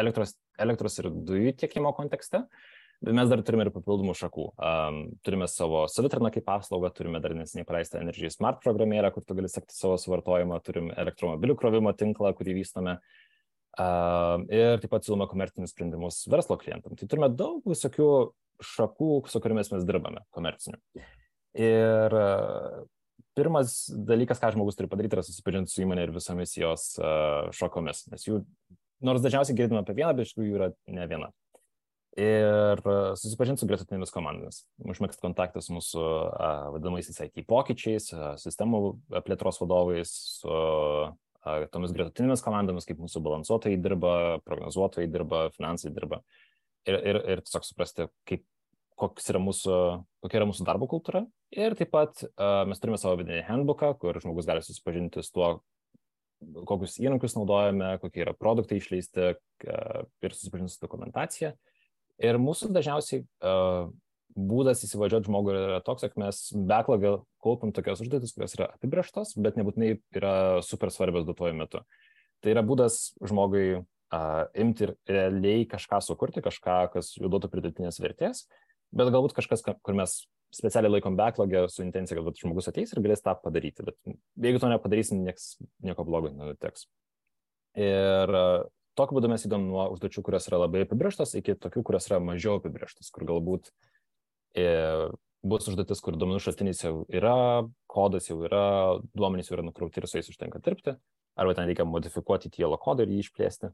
[SPEAKER 3] elektros, elektros ir dujų tiekimo kontekste, bet mes dar turime ir papildomų šakų. Um, turime savo savitarną kaip paslaugą, turime dar nesiniai paleistą Energy Smart programėlę, kur tu gali sekti savo suvartojimą, turime elektromobilių krovimo tinklą, kurį vystome. Uh, ir taip pat siūlome komercinius sprendimus verslo klientam. Tai turime daug visokių šakų, su kuriamis mes dirbame komerciniu. Ir e, pirmas dalykas, ką žmogus turi padaryti, yra susipažinti su įmonė ir visomis jos uh, šakomis. Nes jų, nors dažniausiai girdime apie vieną, bet iš tikrųjų jų yra ne viena. Ir uh, susipažinti su gretutinėmis komandomis, užmėgsti kontaktą su mūsų uh, vadinamaisiais IT pokyčiais, uh, sistemų plėtros vadovais, su uh, tomis gretutinėmis komandomis, kaip mūsų balansuotojai dirba, prognozuotojai dirba, finansai dirba. Uh, ir, ir, ir tiesiog suprasti, kaip, yra mūsų, kokia yra mūsų darbo kultūra. Ir taip pat uh, mes turime savo vidinį handbooką, kur žmogus gali susipažinti su tuo, kokius įrankius naudojame, kokie yra produktai išleisti uh, ir susipažinti su dokumentacija. Ir mūsų dažniausiai uh, būdas įsivažiuoti žmogui yra toks, kad mes backlogą kaupiam tokias užduotis, kurios yra apibrieštos, bet nebūtinai yra super svarbios duotuoju metu. Tai yra būdas žmogui uh, imti ir realiai kažką sukurti, kažką, kas jų duotų pridėtinės vertės, bet galbūt kažkas, kur mes specialiai laikom backlogę su intencija, kad žmogus ateis ir galės tą padaryti, bet jeigu to nepadarysim, nieks, nieko blogo nenutiks. Ir tokiu būdu mes įdom nuo užduočių, kurios yra labai apibrieštos, iki tokių, kurios yra mažiau apibrieštos, kur galbūt e, bus užduotis, kur duomenų šaltinis jau yra, kodas jau yra, duomenys jau yra nukrauti ir su jais užtenka dirbti, arba ten reikia modifikuoti TLO kodą ir jį išplėsti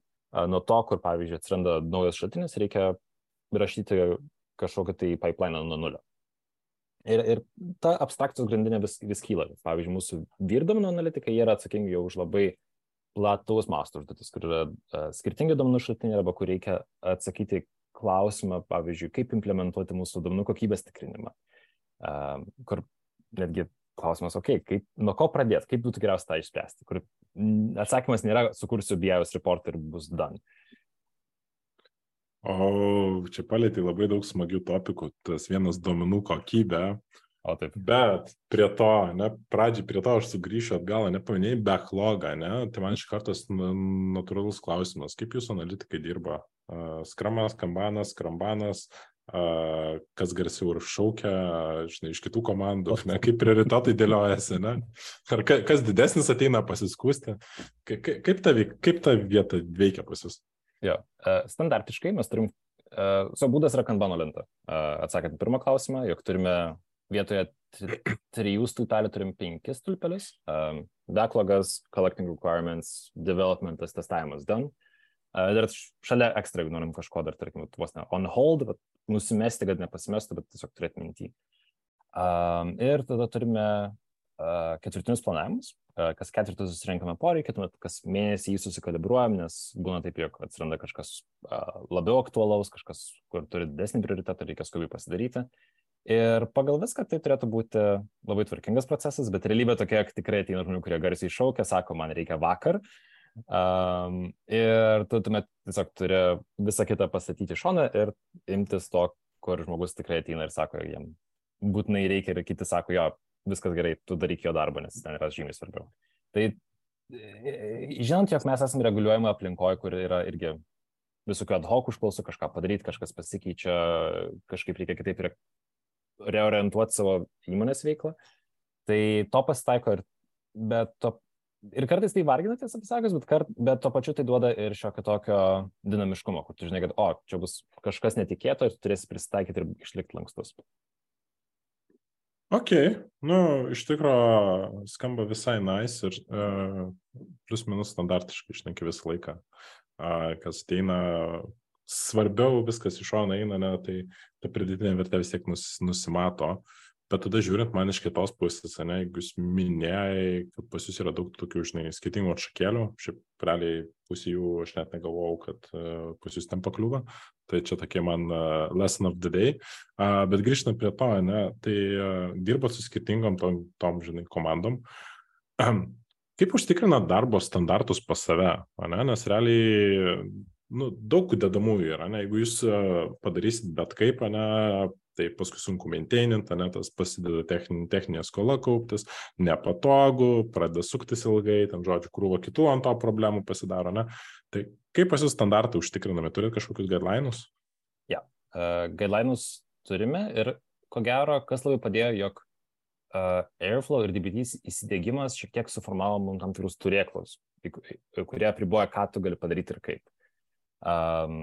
[SPEAKER 3] nuo to, kur, pavyzdžiui, atsiranda naujas šaltinis, reikia rašyti kažkokią tai pipeline nuo nulio. Ir, ir ta abstrakcijos grandinė vis, vis kyla. Pavyzdžiui, mūsų vyrdomino analitikai yra atsakingi jau už labai plataus masto užduotis, kur yra uh, skirtingi duomenų šaltiniai arba kur reikia atsakyti klausimą, pavyzdžiui, kaip implementuoti mūsų duomenų kokybės tikrinimą. Uh, kur netgi klausimas, okei, okay, nuo ko pradėti, kaip būtų geriausia tą išspręsti, kur atsakymas nėra, sukursiu BIOS report ir bus done.
[SPEAKER 2] O čia palėtė labai daug smagių topikų, tas vienas duomenų kokybė.
[SPEAKER 3] O taip.
[SPEAKER 2] Bet prie to, ne, pradžiai prie to aš sugrįšiu atgal, nepaminėjai backlogą, ne, tai man iš kartos natūralus klausimas, kaip jūsų analitikai dirba? Uh, skramas, kambanas, skrambanas, kas garsiau ir šaukia, žinai, iš kitų komandų, ne, kaip prioritetai dėliojasi, ne? Ar kas didesnis ateina pasiskūsti. Kaip ta, kaip ta vieta veikia pas jūs?
[SPEAKER 3] Jo, e, standartiškai mes turim, uh, savo būdas yra kanbano lenta. Uh, atsakant pirmą klausimą, jog turime vietoje trijų stulpelių turim penkis stulpelius. Um, backlogas, collecting requirements, developmentas, testavimas done. Uh, dar šalia ekstra, jeigu norim kažko dar, tarkim, vos ne on hold, bet nusimesti, kad nepasimestų, bet tiesiog turėti mintį. Um, ir tada turime uh, ketvirtinius planavimus. Uh, kas ketvirtus susirinkame poreikį, tuomet kas mėnesį jį susikalibruojam, nes būna taip, jog atsiranda kažkas uh, labiau aktualaus, kažkas, kur turi didesnį prioritetą, reikia skubiai pasidaryti. Ir pagal viską tai turėtų būti labai tvarkingas procesas, bet realybė tokia, kad tikrai ateina žmonių, kurie garsiai šaukia, sako, man reikia vakar. Um, ir tu tuomet tiesiog turi visą kitą pastatyti šoną ir imtis to, kur žmogus tikrai ateina ir sako, jam būtinai reikia ir kiti sako, jo, viskas gerai, tu daryk jo darbą, nes ten yra žymiai svarbiau. Tai žinant, jog mes esame reguliuojama aplinkoje, kur yra irgi visokių ad hoc užklausų kažką padaryti, kažkas pasikeičia, kažkaip reikia kitaip reorientuoti savo įmonės veiklą, tai to pasitaiko ir, to ir kartais tai vargina, tiesą pasakius, bet, kart, bet tuo pačiu tai duoda ir šiokio tokio dinamiškumo, kur tu žinai, kad, o, čia bus kažkas netikėto ir tu turėsi prisitaikyti ir išlikti lankstus.
[SPEAKER 2] Ok, nu, iš tikrųjų skamba visai nice ir uh, plus minus standartiškai išneki visą laiką, uh, kas ateina svarbiau, viskas iš šono eina, ne, tai ta pridėtinė vertė vis tiek nus, nusimato. Bet tada žiūrint man iš kitos pusės, ne, jeigu jūs minėjai, kad pas jūs yra daug tokių, žinai, skirtingų atšakėlių, šiaip realiai pusė jų aš net negalvojau, kad uh, pas jūs ten pakliūva, tai čia tokie man uh, lesson of the day. Uh, bet grįžtant prie to, ne, tai uh, dirbat su skirtingom tom, tom, žinai, komandom. Um, kaip užtikrinat darbo standartus pas save, ne? nes realiai nu, daug dedamųjų yra, ne? jeigu jūs padarysit bet kaip, ne, tai paskui sunku maintainint, ne, tas pasideda techninė, techninė skola kauptis, nepatogu, pradeda suktis ilgai, ten žodžiu, krūvo kitų ant to problemų pasidaro, ne. Tai kaip pas jūs standartai užtikrinami, turite kažkokius guidelinus?
[SPEAKER 3] Ja, uh, guidelinus turime ir ko gero, kas labai padėjo, jog uh, Airflow ir DBT įsidėgymas šiek tiek suformavo mums tam tikrus turėklus, kurie apriboja, ką tu gali padaryti ir kaip. Um,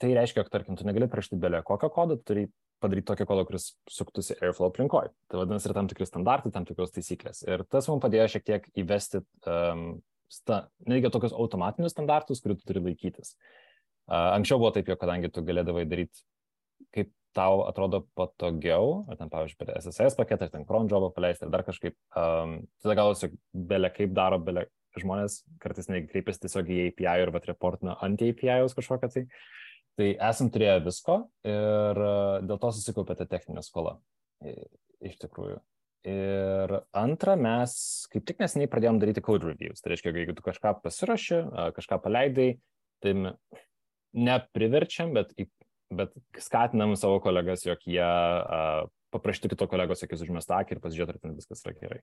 [SPEAKER 3] tai reiškia, jog, tarkim, tu negali prašyti belė kokio kodo, tu turi padaryti tokią kodą, kuris suktųsi Airflow aplinkoje. Tai vadinasi, yra tam tikri standartai, tam tikros taisyklės. Ir tas mums padėjo šiek tiek įvesti, um, sta, netgi tokius automatinius standartus, kurių tu turi laikytis. Uh, anksčiau buvo taip, jog kadangi tu galėdavai daryti, kaip tau atrodo patogiau, ar ten, pavyzdžiui, per SSS paketą, ar ten cron jobą paleisti, ar dar kažkaip, um, tada gal tiesiog belė kaip daro, belė žmonės kartais nekreipiasi tiesiog į API ir vat reportina ant API kažkokią tai. Tai esam turėję visko ir e, dėl to susikaupė ta techninė skola. Iš tikrųjų. Ir antra, mes kaip tik nesiniai pradėjom daryti code reviews. Tai reiškia, jeigu tu kažką pasirašy, kažką paleidai, tai nepriverčiam, bet, bet skatinam savo kolegas, jog jie uh, paprašyti kito kolegos, akis užmest akį ir pasižiūrėti, ar ten viskas yra gerai.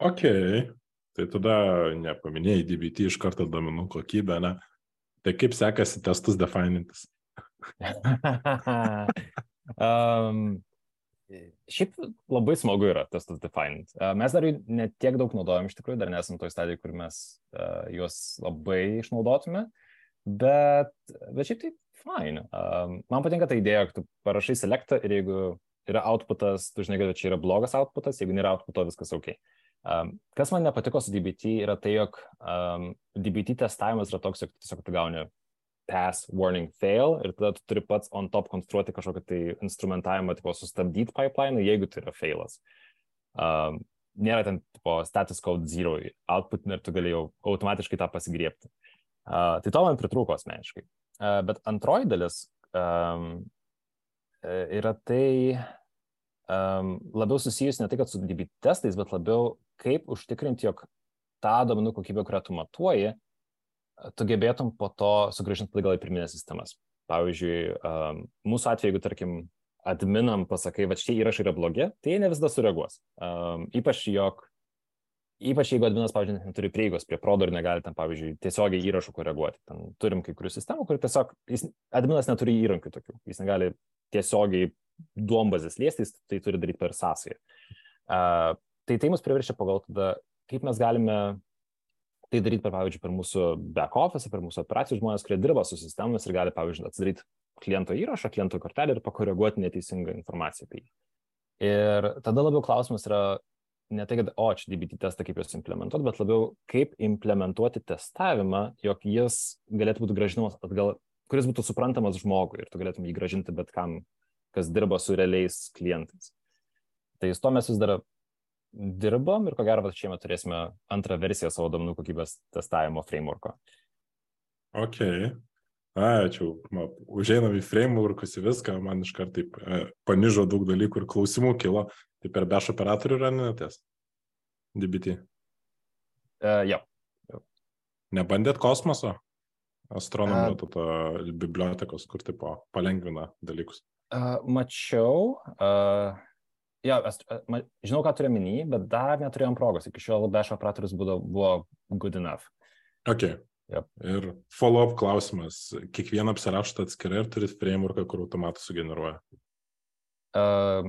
[SPEAKER 2] Ok, tai tada nepaminėjai DBT iš karto domenų kokybę, ne? Tai kaip sekasi testus definintis?
[SPEAKER 3] um, šiaip labai smagu yra testus definint. Uh, mes dar jų net tiek daug naudojam, iš tikrųjų, dar nesam toj stadijai, kur mes uh, juos labai išnaudotume, bet, bet šiaip tai fine. Um, man patinka ta idėja, kad tu parašai selektą ir jeigu yra outputas, tu žinai, kad čia yra blogas outputas, jeigu nėra outputo, viskas ok. Um, kas man nepatiko su DBT yra tai, jog um, DBT testavimas yra toks, jog tiesiog tu gauni pass, warning, fail ir tada tu turi pats on top konstruoti kažkokį tai instrumentavimą, tipo sustabdyti pipeline, jeigu tai yra failas. Um, nėra ten tipo status code zero output ir tu gali jau automatiškai tą pasigriepti. Uh, tai to man pritrūko asmeniškai. Uh, bet antroji dalis um, yra tai, um, labiau susijus ne tai, kad su DB testais, bet labiau kaip užtikrinti, jog tą domenų kokybę, kurią tu matuoji, tu gebėtum po to sugrįžinti atgal į pirminės sistemas. Pavyzdžiui, um, mūsų atveju, jeigu, tarkim, adminam pasakai, va šitie įrašai yra blogi, tai jie ne visada sureaguos. Um, ypač, jog Ypač jeigu adminas, pavyzdžiui, neturi prieigos prie prodo ir negali ten, pavyzdžiui, tiesiogiai įrašų koreguoti. Ten turim kai kurių sistemų, kur tiesiog jis, adminas neturi įrankių tokių. Jis negali tiesiogiai duombazės liestis, tai turi daryti per sąsąją. Tai tai mus priverčia pagal tada, kaip mes galime tai daryti, per, pavyzdžiui, per mūsų back office, per mūsų operacijų žmonės, kurie dirba su sistemomis ir gali, pavyzdžiui, atsidaryti kliento įrašą, kliento kortelę ir pakoreguoti neteisingą informaciją apie jį. Ir tada labiau klausimas yra ne tai, kad, o, čia DBT testą kaip juos implementuoti, bet labiau kaip implementuoti testavimą, jog jis galėtų būti gražinamas atgal, kuris būtų suprantamas žmogui ir tu galėtum jį gražinti bet kam, kas dirba su realiais klientais. Tai su to mes vis dar dirbom ir ko gero, šiemet turėsime antrą versiją savo duomenų kokybės testavimo frameworko.
[SPEAKER 2] Ok. Ačiū. Užeinam į frameworkus į viską, man iš karto taip e, panižo daug dalykų ir klausimų kilo. Tai per beš operatorių yra netės? DBT.
[SPEAKER 3] Uh, jo.
[SPEAKER 2] Nebandėt kosmoso? Astronomio uh, to bibliotekos, kur tipo palengvina dalykus.
[SPEAKER 3] Uh, mačiau. Uh, jo, aš, ma, žinau, ką turiu minį, bet dar neturėjom progos. Iki šiol beš operatorius buvo, buvo good enough.
[SPEAKER 2] Ok.
[SPEAKER 3] Yep.
[SPEAKER 2] Ir follow-up klausimas. Kiekvieną apsirašot atskirai ir turit frameworką, kur automatas sugeneruoja?
[SPEAKER 3] Uh,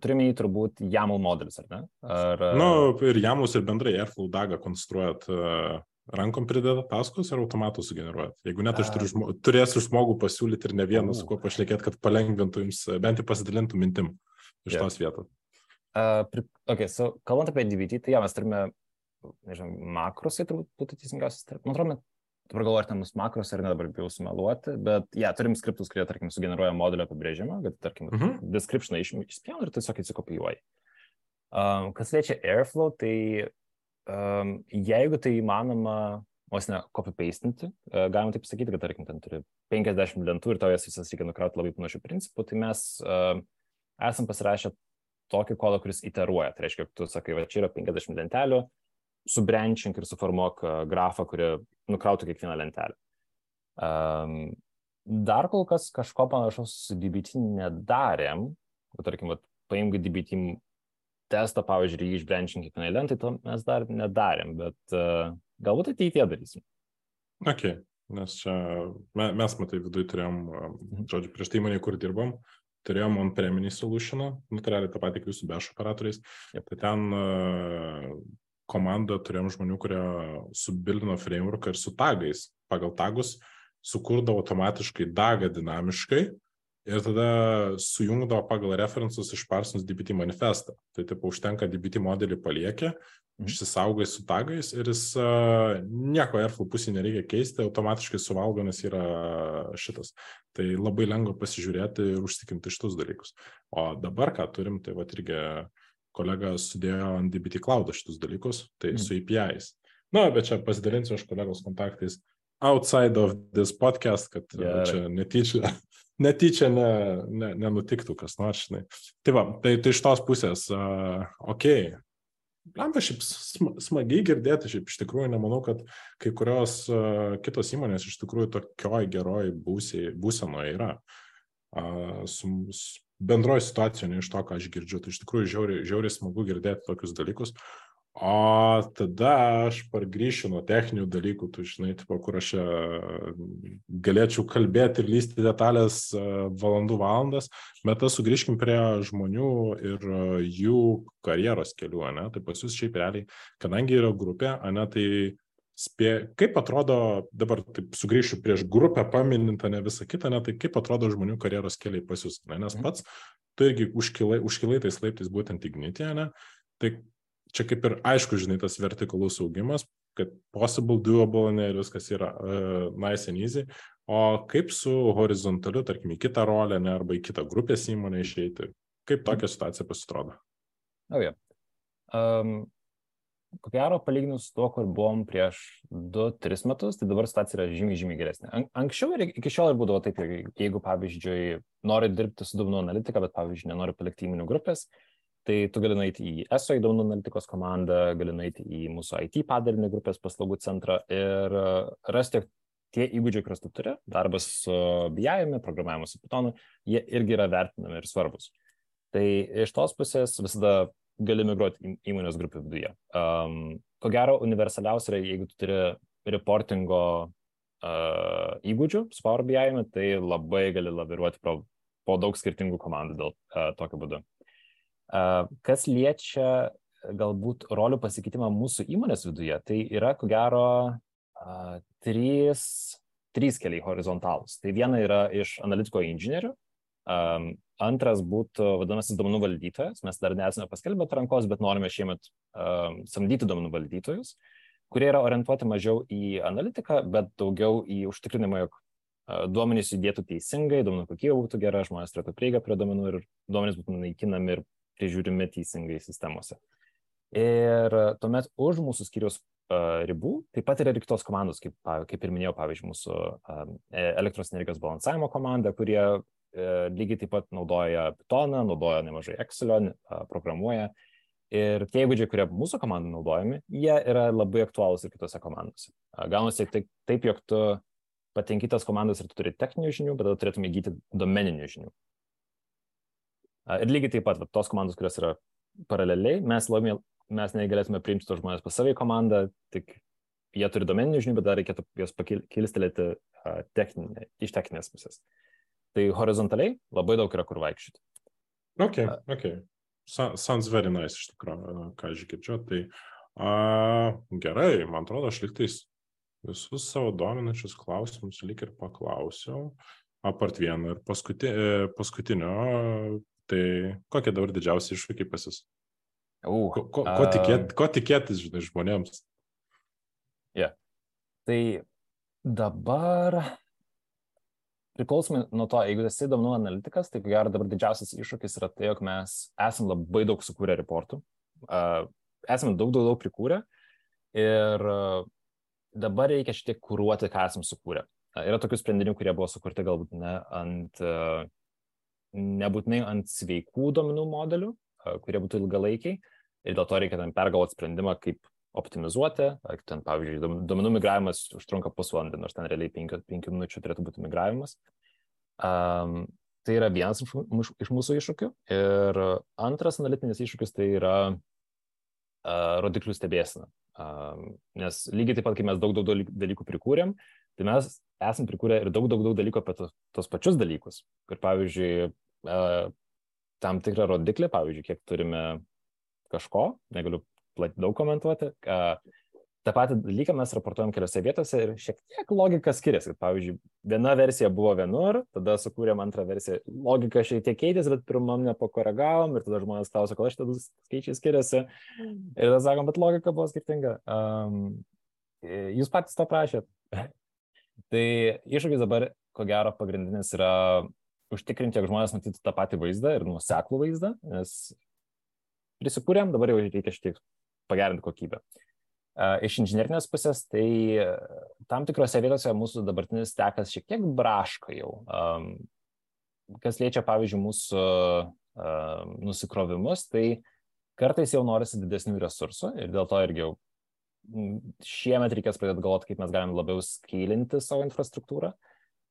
[SPEAKER 3] turime į turbūt YAML modelis, ar ne? Ar,
[SPEAKER 2] nu, ir YAMLus ir bendrai Airflow dagą konstruojat uh, rankom prideda taskus ir automatų sugeneruojat. Jeigu net aš turiu žmo, turėsiu žmogų pasiūlyti ir ne vieną, su kuo pašnekėt, kad palengvintų jums, bent jau pasidalintų mintim iš yeah. tos vietos.
[SPEAKER 3] Uh, ok, so, kalbant apie DBT, tai ja, mes turime, nežinau, makrosai turbūt būtų teisingiausias. Man atrodo, dabar galvoju, ar ten mus makros ar ne dabar bijau sumeluoti, bet, ja, turim skriptus, kurie, tarkim, sugeneruoja modelio apibrėžimą, kad, tarkim, uh -huh. descriptioną išspjauna ir tiesiog įsikopijuoja. Um, kas liečia Airflow, tai um, jeigu tai įmanoma, vos ne, copy-pastinti, uh, galima taip sakyti, kad, tarkim, ten turi 50 lentų ir tau jas visas reikia nukrauti labai panašių principų, tai mes uh, esam pasirašę tokį kodą, kuris iteruoja. Tai reiškia, tu sakai, va čia yra 50 lentelių, subrenčink ir suformuok grafą, kuri nukrautų kiekvieną lentelę. Um, dar kol kas kažko panašaus su DBT nedarėm. Tarkim, vat, paimk DBT testą, pavyzdžiui, jį išbrenčink kiekvienai lentai, to mes dar nedarėm, bet uh, galbūt ateityje darysim.
[SPEAKER 2] Ok, nes čia mes, matai, viduje turėjom, mhm. žodžiu, prieš tai įmonė, kur dirbom, turėjom on-preminį solutioną, nu, tai realiai tą patį kaip su bash operatoriais. Yep. Tai ten uh, komandą turėjom žmonių, kurie subildino frameworką ir su tagais. Pagal tagus sukurdavo automatiškai dagą dinamiškai ir tada sujungdavo pagal referensus iš Parsons DBT manifestą. Tai taip užtenka DBT modelį paliekę, mm. išsisaugai su tagais ir jis nieko Airflow pusį nereikia keisti, automatiškai suvalgo, nes yra šitas. Tai labai lengva pasižiūrėti ir užtikrinti šitus dalykus. O dabar ką turim, tai va irgi kolega sudėjo ant DBT cloud šitus dalykus, tai mm. su APIs. Na, bet čia pasidalinsiu aš kolegos kontaktais outside of this podcast, kad yeah. čia netyčia, netyčia ne, ne, nenutiktų kas nors, žinai. Tai va, tai, tai iš tos pusės, uh, okei. Okay. Lemba šiaip smagiai girdėti, šiaip iš tikrųjų nemanau, kad kai kurios uh, kitos įmonės iš tikrųjų tokioj geroj būsenoje yra. Uh, su, su, bendroji situacija, ne iš to, ką aš girdžiu. Tai iš tikrųjų žiauriai, žiauriai smagu girdėti tokius dalykus. O tada aš pargrįšiu nuo techninių dalykų, tu žinai, tipo, kur aš galėčiau kalbėti ir lysti detalės valandų valandas, bet tas sugrįžkim prie žmonių ir jų karjeros kelių, ne? Tai pas jūs šiaip realiai, kadangi yra grupė, ne, tai spė, kaip atrodo, dabar taip sugrįšiu prieš grupę, paminintą ne visą kitą, ne, tai kaip atrodo žmonių karjeros keliai pas jūs, ne, nes mhm. pats tu irgi užkilai, užkilai tais laiptais būtent Ignitė, ne, tai čia kaip ir aišku, žinai, tas vertikalus augimas, kad possible, doable, ne, ir viskas yra uh, nice and easy, o kaip su horizontaliu, tarkim, į kitą rolę, ne, arba į kitą grupės įmonę išeiti, kaip tokia situacija pasitrodo?
[SPEAKER 3] Oh, yeah. um, ko gero, palyginus su tuo, kur buvom prieš 2-3 metus, tai dabar situacija yra žymiai, žymiai geresnė. An anksčiau ir iki šiol ir būdavo taip, jeigu, pavyzdžiui, nori dirbti su duomenų analitika, bet, pavyzdžiui, nenori palikti įmonių grupės, tai tu gali nueiti į ESO į duomenų analitikos komandą, gali nueiti į mūsų IT padalinį grupės paslaugų centrą ir rasti tie įgūdžiai, kuriuos tu turi, darbas su BI, programavimas su Pythonu, jie irgi yra vertinami ir svarbus. Tai iš tos pusės visada gali migruoti įmonės grupių viduje. Um, ko gero, universaliausia yra, jeigu tu turi reportingo uh, įgūdžių su Power BI, tai labai gali laviruoti pro, po daug skirtingų komandų dėl uh, tokio būdu. Kas liečia galbūt rolių pasikeitimą mūsų įmonės viduje, tai yra, ko gero, trys, trys keliai horizontalūs. Tai viena yra iš analitiko inžinierių, um, antras būtų vadinamasis duomenų valdytojas. Mes dar nesame paskelbę atrankos, bet norime šiemet um, samdyti duomenų valdytojus, kurie yra orientuoti mažiau į analitiką, bet daugiau į užtikrinimą, jog duomenys judėtų teisingai, duomenų kokybė būtų gera, žmonės turėtų prieigą prie duomenų ir duomenys būtų naikinami ir prižiūrimi teisingai sistemose. Ir tuomet už mūsų skyrius ribų taip pat yra ir kitos komandos, kaip, kaip ir minėjau, pavyzdžiui, mūsų elektros energijos balansavimo komanda, kurie lygiai taip pat naudoja Pythoną, naudoja nemažai Excelio, programuoja. Ir tie įgūdžiai, kurie mūsų komandai naudojami, jie yra labai aktualūs ir kitose komandose. Gaunasi taip, taip, jog tu patenki tas komandas ir tu turi techninių žinių, bet tada turėtum įgyti domeninių žinių. Ir lygiai taip pat, va, tos komandos, kurios yra paraleliai, mes, labai, mes negalėtume priimti tos žmonės pas savo į komandą, tik jie turi domeninių žinių, bet dar reikėtų juos pakilstelėti techninė, iš techninės pusės. Tai horizontaliai labai daug yra kur vaikščioti.
[SPEAKER 2] Ok, ok. Sounds very nice iš tikrųjų, ką aš girdžiu. Tai a, gerai, man atrodo, aš liktais visus savo dominančius klausimus lik ir paklausiau. Apart vieno ir paskuti, e, paskutinio, tai kokie dabar didžiausi iššūkiai pas jūs?
[SPEAKER 3] Uh,
[SPEAKER 2] ko, ko, ko, tikėt, ko tikėtis, žinai, žmonėms?
[SPEAKER 3] Yeah. Tai dabar priklausomai nuo to, jeigu esi duomenų analitikas, tai ko gero dabar didžiausias iššūkis yra tai, jog mes esame labai daug sukūrę reportų, uh, esame daug, daug, daug prikūrę ir uh, dabar reikia šiek tiek kūruoti, ką esame sukūrę. Uh, yra tokių sprendinių, kurie buvo sukurti galbūt ne ant, uh, nebūtinai ant sveikų duomenų modelių, kurie būtų ilgalaikiai ir dėl to reikia tam pergalvoti sprendimą, kaip optimizuoti. Ten, pavyzdžiui, duomenų migravimas užtrunka pusvalandį, nors ten realiai 5, 5 minučių turėtų būti migravimas. Um, tai yra vienas iš, mūsų iššūkių. Ir antras analitinis iššūkis tai yra uh, rodiklių stebėsina. Um, nes lygiai taip pat, kai mes daug, daug dalykų prikūrėm, tai mes esam prikūrę ir daug, daug, daug dalykų apie tos, tos pačius dalykus. Ir pavyzdžiui, tam tikrą rodiklį, pavyzdžiui, kiek turime kažko, negaliu daug komentuoti. Ta pati dalyką mes raportuojam keliose vietose ir šiek tiek logika skiriasi. Pavyzdžiui, viena versija buvo vienur, tada sukūrėm antrą versiją. Logika šiek tiek keitėsi, bet pirmam nepakoregavom ir tada žmonės klausia, kodėl šitie skaičiai skiriasi. Ir tada sakom, bet logika buvo skirtinga. Um, jūs patys to prašėt. tai iššūkis dabar, ko gero, pagrindinis yra užtikrinti, jog žmonės matytų tą patį vaizdą ir nuseklų vaizdą, nes prisikūrėm, dabar jau reikia šiek tiek pagerinti kokybę. Iš inžinierinės pusės, tai tam tikrose vietose mūsų dabartinis tekas šiek tiek braška jau. Kas liečia, pavyzdžiui, mūsų nusikrovimus, tai kartais jau norisi didesnių resursų ir dėl to irgi jau šiemet reikės pradėti galvoti, kaip mes galim labiau skylinti savo infrastruktūrą.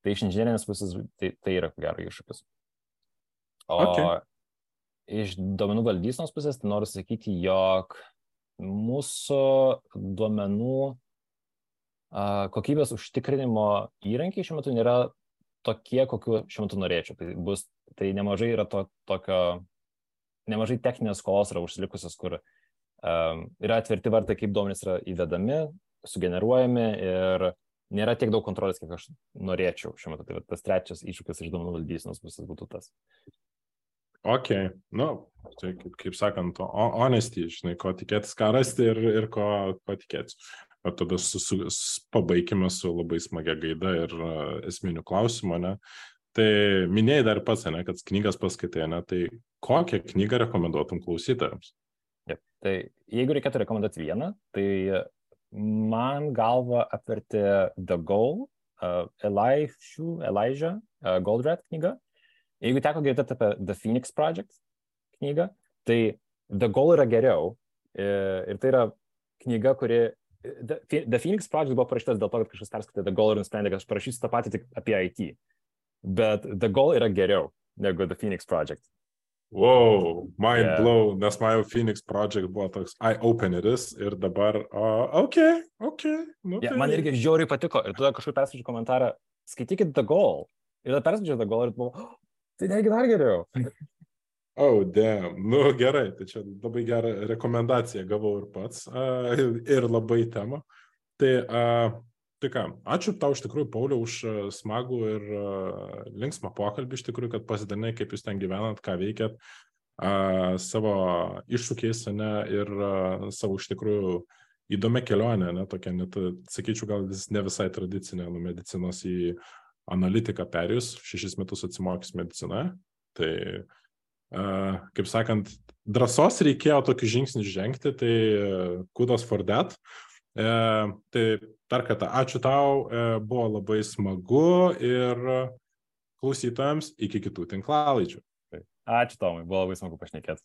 [SPEAKER 3] Tai iš inžinierinės pusės tai, tai yra ko gero iššūkis. O okay. iš duomenų valdysenos pusės tai noriu sakyti, jog mūsų duomenų kokybės užtikrinimo įrankiai šiuo metu nėra tokie, kokiu šiuo metu norėčiau. Tai, bus, tai nemažai yra to, tokio, nemažai techninės skolos yra užsilikusios, kur um, yra atverti vartai, kaip duomenys yra įvedami, sugeneruojami ir nėra tiek daug kontrolės, kiek aš norėčiau šiuo metu. Tai tas trečias iššūkis iš duomenų valdysenos pusės būtų tas.
[SPEAKER 2] Ok, nu, tai kaip, kaip sakant, honesty, žinai, ko tikėtis, ką rasti ir, ir ko, ko tikėtis. O tada su, su, pabaigime su labai smagia gaida ir uh, esminiu klausimu, ne? Tai minėjai dar pats, ne, kad knygas paskaitai, ne? Tai kokią knygą rekomenduotum klausytojams?
[SPEAKER 3] Taip, tai jeigu reikėtų rekomenduoti vieną, tai man galva apverti The Goal, uh, Elijah, Elijah uh, Goldratt knyga. Jeigu teko girdėti apie The Phoenix Project knygą, tai The Goal yra geriau. Ir tai yra knyga, kuri... The, The Phoenix Project buvo parašytas dėl to, kad kažkas perskaitė The Goal ir nusprendė, kad aš parašysiu tą patį tik apie IT. Bet The Goal yra geriau negu The Phoenix Project.
[SPEAKER 2] Wow, mind
[SPEAKER 3] Yeah.
[SPEAKER 2] yeah. blow, nes man jau Phoenix Project buvo toks eye openeris ir dabar, uh, ok, ok. Nu,
[SPEAKER 3] Ja,
[SPEAKER 2] tai-
[SPEAKER 3] man irgi žiauriai patiko. Ir tada kažkur perskaičiau komentarą, skaitykit The Goal. Ir tada perskaičiau The Goal ir buvau, oh, tai negi dar geriau.
[SPEAKER 2] Oh, damn. Nu, gerai, tai čia labai gerą rekomendaciją gavau ir pats. Uh, ir labai temą. Tai, uh, tai ką, ačiū tau iš tikrųjų, Pauliau, už uh, smagų ir uh, linksmą pokalbį, iš tikrųjų, kad pasidalinai, kaip jūs ten gyvenat, ką veikiat, uh, savo iššūkiais, ne, ir uh, savo iš tikrųjų įdomią kelionę, ne, tokia net, sakyčiau, gal vis, ne visai tradicinė, nuo medicinos į analitiką perėjus, šešis metus atsimokys medicinoje. Tai Uh, kaip sakant, drąsos reikėjo tokį žingsnį žengti, tai kudos for that. Uh, tai dar kartą ačiū tau, uh, buvo labai smagu ir klausytojams iki kitų tinklalaidžių.
[SPEAKER 3] Ačiū Tomai, buvo labai smagu pašnekėti.